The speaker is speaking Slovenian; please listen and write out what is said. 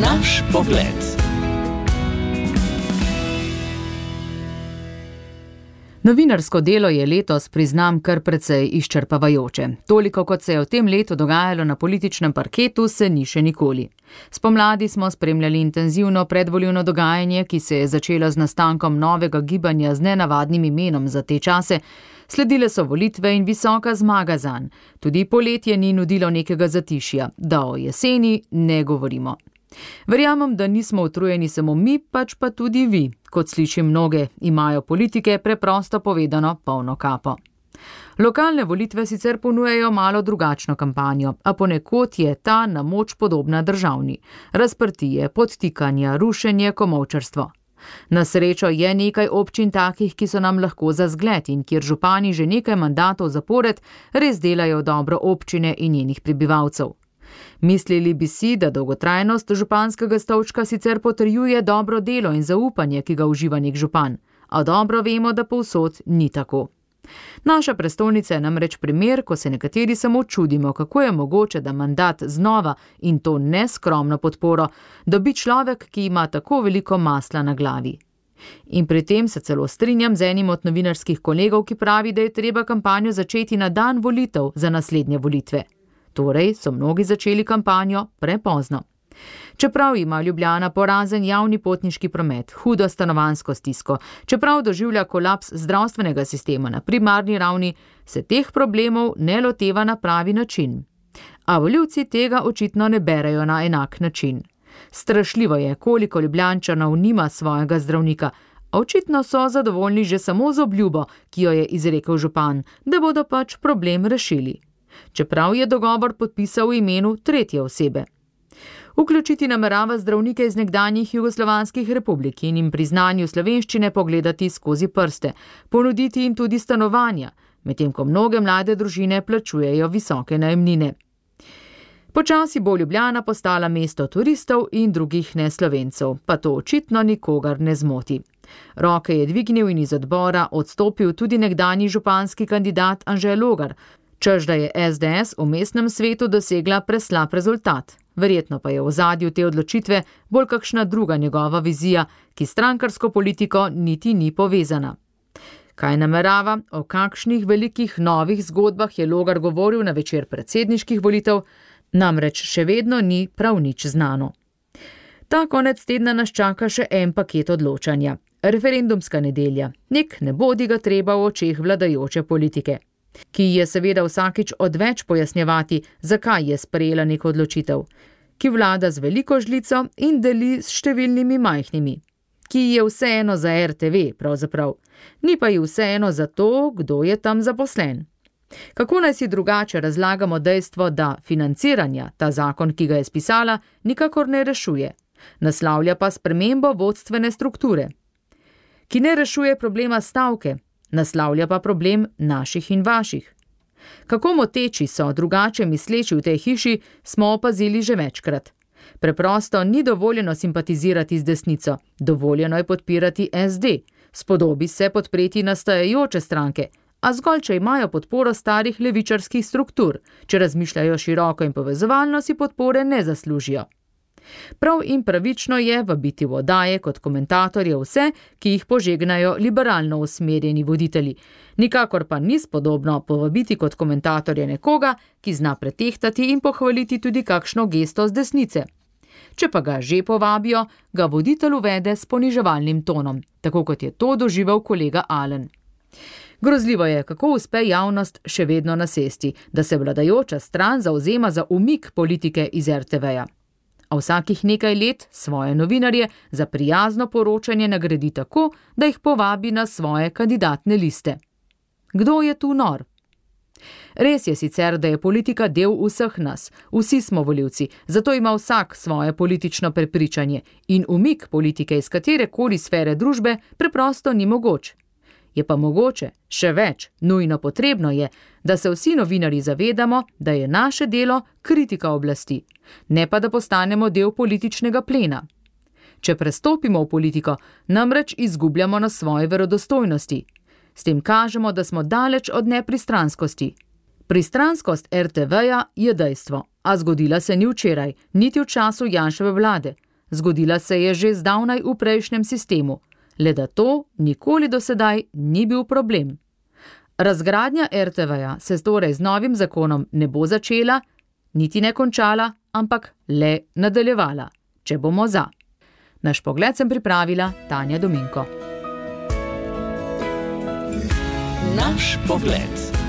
Naš pogled. Novinarsko delo je letos, priznam, kar precej izčrpavajoče. Toliko, kot se je v tem letu dogajalo na političnem parketu, se ni še nikoli. Spomladi smo spremljali intenzivno predvoljivno dogajanje, ki se je začelo z nastankom novega gibanja z nenavadnim imenom za te čase. Sledile so volitve in visoka zmaga za njega. Tudi poletje ni nudilo nekega zatišja, da o jeseni ne govorimo. Verjamem, da nismo utrujeni samo mi, pač pa tudi vi, kot slišim mnoge, imajo politike preprosto povedano polno kapo. Lokalne volitve sicer ponujajo malo drugačno kampanjo, a ponekod je ta na moč podobna državni: razprtije, podtikanja, rušenje, komovčarstvo. Na srečo je nekaj občin takih, ki so nam lahko za zgled in kjer župani že nekaj mandatov zapored res delajo dobro občine in njenih prebivalcev. Mislili bi si, da dolgotrajnost županskega stolčka sicer potrjuje dobro delo in zaupanje, ki ga uživa nek župan, a dobro vemo, da povsod ni tako. Naša prestolnica je namreč primer, ko se nekateri samo čudimo, kako je mogoče, da mandat znova in to neskromno podporo dobi človek, ki ima tako veliko masla na glavi. In pri tem se celo strinjam z enim od novinarskih kolegov, ki pravi, da je treba kampanjo začeti na dan volitev za naslednje volitve. Torej so mnogi začeli kampanjo prepozno. Čeprav ima Ljubljana porazen javni potniški promet, hudo stanovansko stisko, čeprav doživlja kolaps zdravstvenega sistema na primarni ravni, se teh problemov ne loteva na pravi način. A voljivci tega očitno ne berejo na enak način. Strašljivo je, koliko ljubljančanov nima svojega zdravnika, a očitno so zadovoljni že samo z obljubo, ki jo je izrekel župan, da bodo pač problem rešili. Čeprav je dogovor podpisal v imenu tretje osebe. Vključiti namerava zdravnike iz nekdanjih jugoslovanskih republik in jim pri znanju slovenščine pogledati skozi prste, ponuditi jim tudi stanovanja, medtem ko mnoge mlade družine plačujejo visoke najemnine. Počasi bo Ljubljana postala mesto turistov in drugih neslovencev, pa to očitno nikogar ne zmoti. Roke je dvignil in iz odbora odstopil tudi nekdanji županski kandidat Anžel Logar, čež da je SDS v mestnem svetu dosegla preslab rezultat. Verjetno pa je v zadju te odločitve bolj kakšna druga njegova vizija, ki strankarsko politiko niti ni povezana. Kaj namerava, o kakšnih velikih novih zgodbah je Logar govoril na večer predsedniških volitev, namreč še vedno ni prav nič znano. Ta konec tedna nas čaka še en paket odločanja. Referendumska nedelja, nek ne bodi ga treba v očeh vladajoče politike ki je seveda vsakič odveč pojasnjevati, zakaj je sprejela neko odločitev, ki vlada z veliko žlico in deli s številnimi majhnimi, ki je vseeno za RTV, pravzaprav, ni pa ji vseeno za to, kdo je tam zaposlen. Kako naj si drugače razlagamo dejstvo, da financiranja ta zakon, ki ga je spisala, nikakor ne rešuje, naslavlja pa spremembo vodstvene strukture, ki ne rešuje problema stavke, naslavlja pa problem naših in vaših. Kako moteči so drugače misleči v tej hiši, smo opazili že večkrat. Preprosto ni dovoljeno simpatizirati z desnico, dovoljeno je podpirati SD, spodobi se podpreti nastajajoče stranke, a zgolj če imajo podporo starih levičarskih struktur, če razmišljajo široko in povezovalno, si podpore ne zaslužijo. Prav in pravično je vabiti v oddaje kot komentatorje vse, ki jih požegnajo liberalno usmerjeni voditelji. Nikakor pa ni spodobno povabiti kot komentatorje nekoga, ki zna pretehtati in pohvaliti tudi kakšno gesto z desnice. Če pa ga že povabijo, ga voditelj uvede s poniževalnim tonom, tako kot je to doživel kolega Allen. Grozljivo je, kako uspe javnost še vedno nasesti, da se vladajoča stran zauzema za umik politike iz RTV-ja a vsakih nekaj let svoje novinarje za prijazno poročanje nagradi tako, da jih povabi na svoje kandidatne liste. Kdo je tu nor? Res je sicer, da je politika del vseh nas, vsi smo voljivci, zato ima vsak svoje politično prepričanje in umik politike iz katere koli sfere družbe preprosto ni mogoč. Je pa mogoče, še več, nujno potrebno je, da se vsi novinari zavedamo, da je naše delo kritika oblasti, ne pa da postanemo del političnega plena. Če prestopimo v politiko, namreč izgubljamo na svoji verodostojnosti. S tem kažemo, da smo daleč od nepristranskosti. Pristranskost RTV-ja je dejstvo, a zgodila se ni včeraj, niti v času Janševe vlade, Zgodila se je že zdavnaj v prejšnjem sistemu, le da to nikoli do sedaj ni bil problem. Razgradnja RTV-ja se torej z novim zakonom ne bo začela, niti ne končala, ampak le nadaljevala, če bomo za. Naš pogled sem pripravila Tanja Dominko. Naš pogled.